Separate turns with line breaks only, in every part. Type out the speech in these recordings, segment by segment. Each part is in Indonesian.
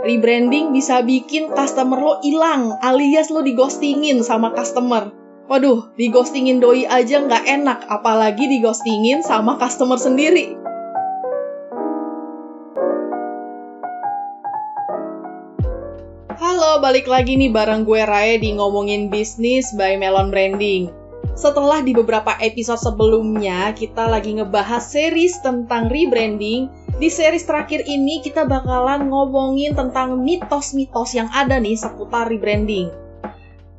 rebranding bisa bikin customer lo hilang, alias lo digostingin sama customer. Waduh, digostingin doi aja nggak enak, apalagi digostingin sama customer sendiri. Halo, balik lagi nih bareng gue Raya di ngomongin bisnis by Melon Branding. Setelah di beberapa episode sebelumnya kita lagi ngebahas series tentang rebranding, di series terakhir ini kita bakalan ngomongin tentang mitos-mitos yang ada nih seputar rebranding.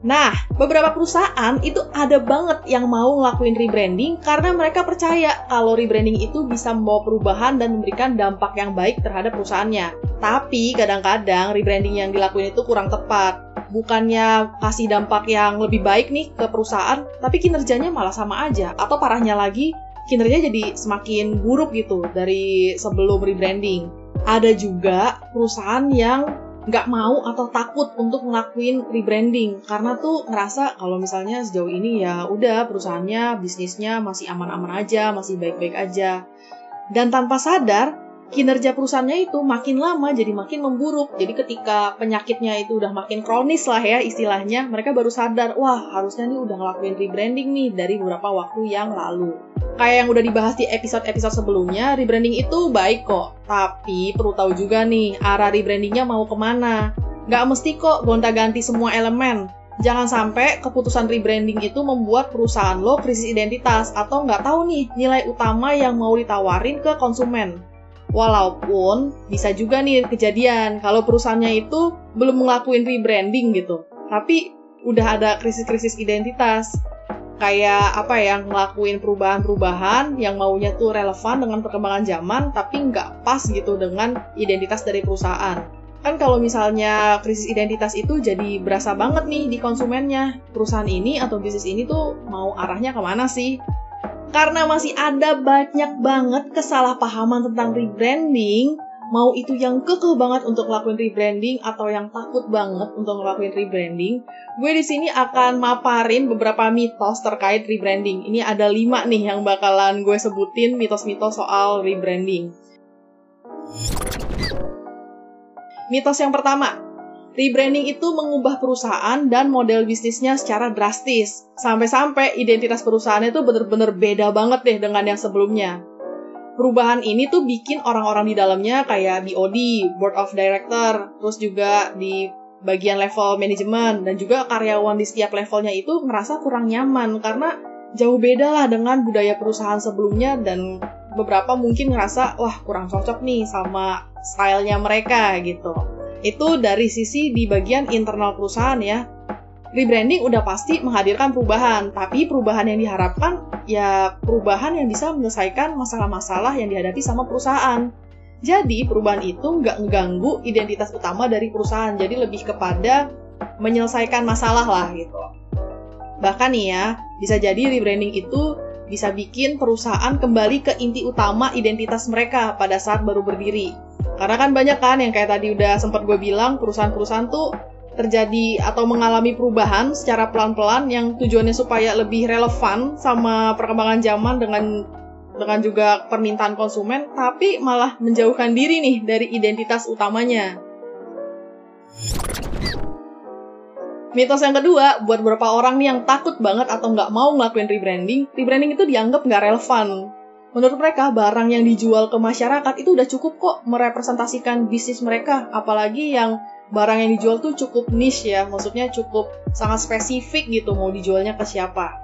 Nah, beberapa perusahaan itu ada banget yang mau ngelakuin rebranding karena mereka percaya kalau rebranding itu bisa membawa perubahan dan memberikan dampak yang baik terhadap perusahaannya. Tapi kadang-kadang rebranding yang dilakuin itu kurang tepat. Bukannya kasih dampak yang lebih baik nih ke perusahaan, tapi kinerjanya malah sama aja. Atau parahnya lagi, kinerja jadi semakin buruk gitu dari sebelum rebranding. Ada juga perusahaan yang nggak mau atau takut untuk ngelakuin rebranding karena tuh ngerasa kalau misalnya sejauh ini ya udah perusahaannya bisnisnya masih aman-aman aja masih baik-baik aja dan tanpa sadar kinerja perusahaannya itu makin lama jadi makin memburuk jadi ketika penyakitnya itu udah makin kronis lah ya istilahnya mereka baru sadar wah harusnya nih udah ngelakuin rebranding nih dari beberapa waktu yang lalu kayak yang udah dibahas di episode-episode sebelumnya, rebranding itu baik kok. Tapi perlu tahu juga nih, arah rebrandingnya mau ke mana. Nggak mesti kok gonta-ganti semua elemen. Jangan sampai keputusan rebranding itu membuat perusahaan lo krisis identitas atau nggak tahu nih nilai utama yang mau ditawarin ke konsumen. Walaupun bisa juga nih kejadian kalau perusahaannya itu belum ngelakuin rebranding gitu, tapi udah ada krisis-krisis identitas. Kayak apa ya ngelakuin perubahan-perubahan yang maunya tuh relevan dengan perkembangan zaman tapi nggak pas gitu dengan identitas dari perusahaan. Kan kalau misalnya krisis identitas itu jadi berasa banget nih di konsumennya. Perusahaan ini atau bisnis ini tuh mau arahnya ke mana sih karena masih ada banyak banget kesalahpahaman tentang rebranding mau itu yang kekeh banget untuk ngelakuin rebranding atau yang takut banget untuk ngelakuin rebranding, gue di sini akan maparin beberapa mitos terkait rebranding. Ini ada lima nih yang bakalan gue sebutin mitos-mitos soal rebranding. Mitos yang pertama, rebranding itu mengubah perusahaan dan model bisnisnya secara drastis. Sampai-sampai identitas perusahaannya itu bener-bener beda banget deh dengan yang sebelumnya perubahan ini tuh bikin orang-orang di dalamnya kayak BOD, Board of Director, terus juga di bagian level manajemen dan juga karyawan di setiap levelnya itu ngerasa kurang nyaman karena jauh beda lah dengan budaya perusahaan sebelumnya dan beberapa mungkin ngerasa wah kurang cocok nih sama stylenya mereka gitu. Itu dari sisi di bagian internal perusahaan ya rebranding udah pasti menghadirkan perubahan, tapi perubahan yang diharapkan ya perubahan yang bisa menyelesaikan masalah-masalah yang dihadapi sama perusahaan. Jadi perubahan itu nggak mengganggu identitas utama dari perusahaan, jadi lebih kepada menyelesaikan masalah lah gitu. Bahkan nih ya, bisa jadi rebranding itu bisa bikin perusahaan kembali ke inti utama identitas mereka pada saat baru berdiri. Karena kan banyak kan yang kayak tadi udah sempat gue bilang, perusahaan-perusahaan tuh terjadi atau mengalami perubahan secara pelan-pelan yang tujuannya supaya lebih relevan sama perkembangan zaman dengan dengan juga permintaan konsumen, tapi malah menjauhkan diri nih dari identitas utamanya. Mitos yang kedua, buat beberapa orang nih yang takut banget atau nggak mau ngelakuin rebranding, rebranding itu dianggap nggak relevan. Menurut mereka, barang yang dijual ke masyarakat itu udah cukup kok merepresentasikan bisnis mereka, apalagi yang barang yang dijual tuh cukup niche ya, maksudnya cukup sangat spesifik gitu mau dijualnya ke siapa.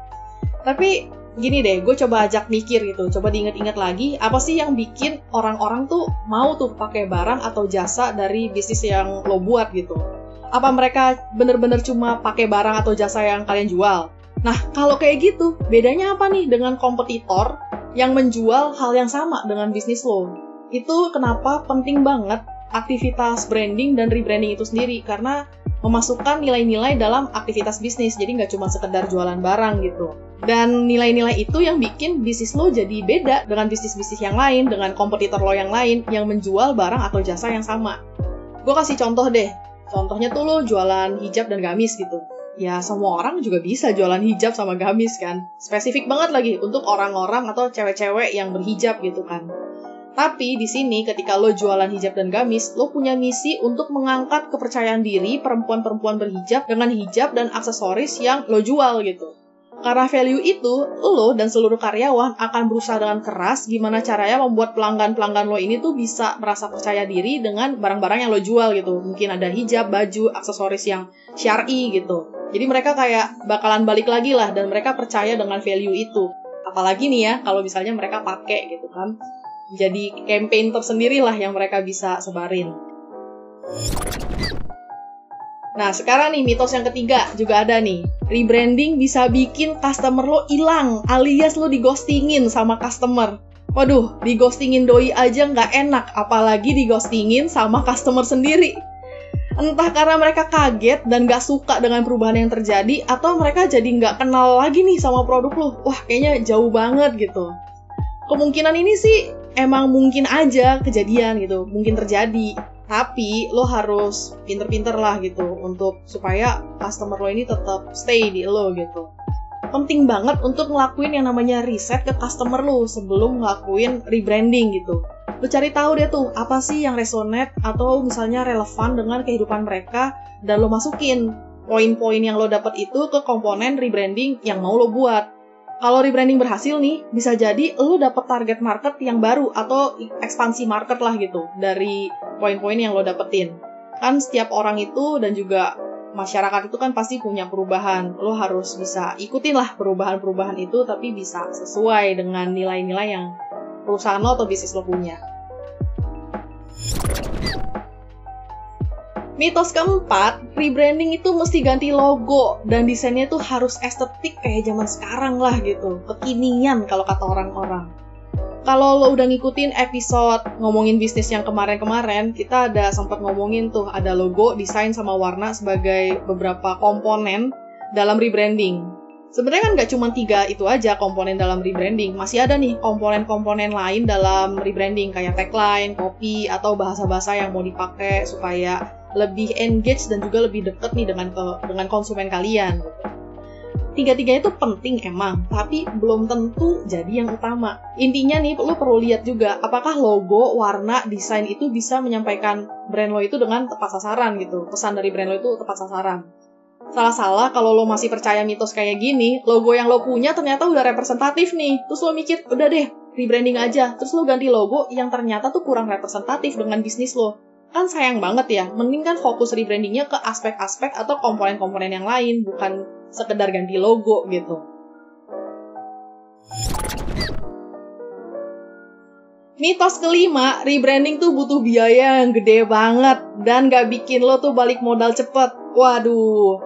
Tapi gini deh, gue coba ajak mikir gitu, coba diinget-inget lagi, apa sih yang bikin orang-orang tuh mau tuh pakai barang atau jasa dari bisnis yang lo buat gitu? Apa mereka bener-bener cuma pakai barang atau jasa yang kalian jual? Nah, kalau kayak gitu, bedanya apa nih dengan kompetitor yang menjual hal yang sama dengan bisnis lo? Itu kenapa penting banget aktivitas branding dan rebranding itu sendiri karena memasukkan nilai-nilai dalam aktivitas bisnis jadi nggak cuma sekedar jualan barang gitu dan nilai-nilai itu yang bikin bisnis lo jadi beda dengan bisnis-bisnis yang lain dengan kompetitor lo yang lain yang menjual barang atau jasa yang sama gue kasih contoh deh contohnya tuh lo jualan hijab dan gamis gitu. Ya semua orang juga bisa jualan hijab sama gamis kan. Spesifik banget lagi untuk orang-orang atau cewek-cewek yang berhijab gitu kan. Tapi di sini ketika lo jualan hijab dan gamis, lo punya misi untuk mengangkat kepercayaan diri perempuan-perempuan berhijab dengan hijab dan aksesoris yang lo jual gitu. Karena value itu, lo dan seluruh karyawan akan berusaha dengan keras gimana caranya membuat pelanggan-pelanggan lo ini tuh bisa merasa percaya diri dengan barang-barang yang lo jual gitu. Mungkin ada hijab, baju, aksesoris yang syari gitu. Jadi mereka kayak bakalan balik lagi lah dan mereka percaya dengan value itu. Apalagi nih ya, kalau misalnya mereka pakai gitu kan jadi campaign tersendiri lah yang mereka bisa sebarin. Nah, sekarang nih mitos yang ketiga juga ada nih. Rebranding bisa bikin customer lo hilang, alias lo digostingin sama customer. Waduh, digostingin doi aja nggak enak, apalagi digostingin sama customer sendiri. Entah karena mereka kaget dan nggak suka dengan perubahan yang terjadi, atau mereka jadi nggak kenal lagi nih sama produk lo. Wah, kayaknya jauh banget gitu. Kemungkinan ini sih emang mungkin aja kejadian gitu, mungkin terjadi. Tapi lo harus pinter-pinter lah gitu untuk supaya customer lo ini tetap stay di lo gitu. Penting banget untuk ngelakuin yang namanya riset ke customer lo sebelum ngelakuin rebranding gitu. Lo cari tahu deh tuh apa sih yang resonate atau misalnya relevan dengan kehidupan mereka dan lo masukin poin-poin yang lo dapat itu ke komponen rebranding yang mau lo buat kalau rebranding berhasil nih, bisa jadi lo dapet target market yang baru atau ekspansi market lah gitu dari poin-poin yang lo dapetin. Kan setiap orang itu dan juga masyarakat itu kan pasti punya perubahan. Lo harus bisa ikutin lah perubahan-perubahan itu tapi bisa sesuai dengan nilai-nilai yang perusahaan lo atau bisnis lo punya. Mitos keempat, rebranding itu mesti ganti logo dan desainnya tuh harus estetik kayak zaman sekarang lah gitu. Kekinian kalau kata orang-orang. Kalau lo udah ngikutin episode ngomongin bisnis yang kemarin-kemarin, kita ada sempat ngomongin tuh ada logo, desain sama warna sebagai beberapa komponen dalam rebranding. Sebenarnya kan nggak cuma tiga itu aja komponen dalam rebranding, masih ada nih komponen-komponen lain dalam rebranding kayak tagline, copy, atau bahasa-bahasa yang mau dipakai supaya lebih engage dan juga lebih deket nih dengan ke, dengan konsumen kalian gitu. Tiga-tiganya itu penting emang, tapi belum tentu jadi yang utama. Intinya nih, lo perlu lihat juga apakah logo, warna, desain itu bisa menyampaikan brand lo itu dengan tepat sasaran gitu. Pesan dari brand lo itu tepat sasaran. Salah-salah kalau lo masih percaya mitos kayak gini, logo yang lo punya ternyata udah representatif nih. Terus lo mikir, udah deh, rebranding aja. Terus lo ganti logo yang ternyata tuh kurang representatif dengan bisnis lo kan sayang banget ya. Mending kan fokus rebrandingnya ke aspek-aspek atau komponen-komponen yang lain, bukan sekedar ganti logo gitu. Mitos kelima, rebranding tuh butuh biaya yang gede banget dan gak bikin lo tuh balik modal cepet. Waduh,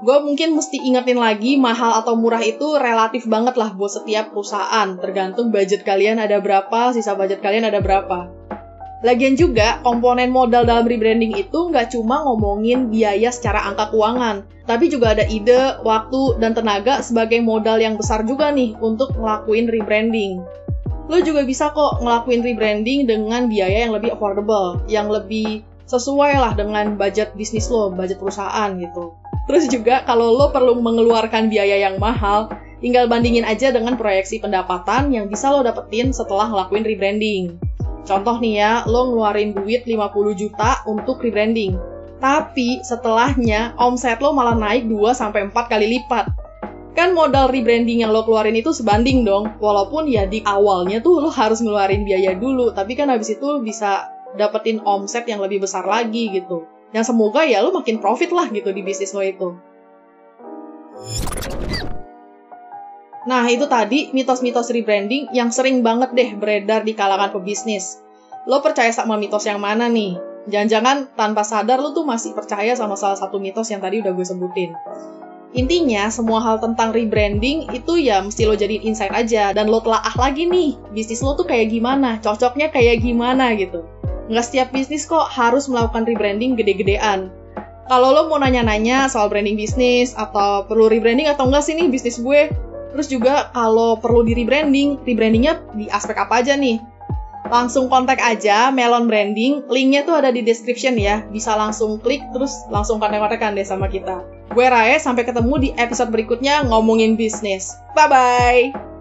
gue mungkin mesti ingetin lagi mahal atau murah itu relatif banget lah buat setiap perusahaan. Tergantung budget kalian ada berapa, sisa budget kalian ada berapa. Lagian juga, komponen modal dalam rebranding itu nggak cuma ngomongin biaya secara angka keuangan, tapi juga ada ide, waktu, dan tenaga sebagai modal yang besar juga nih untuk ngelakuin rebranding. Lo juga bisa kok ngelakuin rebranding dengan biaya yang lebih affordable, yang lebih sesuai lah dengan budget bisnis lo, budget perusahaan gitu. Terus juga kalau lo perlu mengeluarkan biaya yang mahal, tinggal bandingin aja dengan proyeksi pendapatan yang bisa lo dapetin setelah ngelakuin rebranding. Contoh nih ya, lo ngeluarin duit 50 juta untuk rebranding. Tapi setelahnya omset lo malah naik 2-4 kali lipat. Kan modal rebranding yang lo keluarin itu sebanding dong. Walaupun ya di awalnya tuh lo harus ngeluarin biaya dulu. Tapi kan habis itu bisa dapetin omset yang lebih besar lagi gitu. Yang semoga ya lo makin profit lah gitu di bisnis lo itu. Nah, itu tadi mitos-mitos rebranding yang sering banget deh beredar di kalangan pebisnis. Lo percaya sama mitos yang mana nih? Jangan-jangan tanpa sadar lo tuh masih percaya sama salah satu mitos yang tadi udah gue sebutin. Intinya, semua hal tentang rebranding itu ya mesti lo jadiin insight aja. Dan lo telaah lagi nih, bisnis lo tuh kayak gimana, cocoknya kayak gimana gitu. Nggak setiap bisnis kok harus melakukan rebranding gede-gedean. Kalau lo mau nanya-nanya soal branding bisnis, atau perlu rebranding atau enggak sih nih bisnis gue, Terus juga kalau perlu di rebranding, rebrandingnya di aspek apa aja nih? Langsung kontak aja Melon Branding, linknya tuh ada di description ya. Bisa langsung klik terus langsung kontak-kontakan deh sama kita. Gue Rae, sampai ketemu di episode berikutnya ngomongin bisnis. Bye-bye!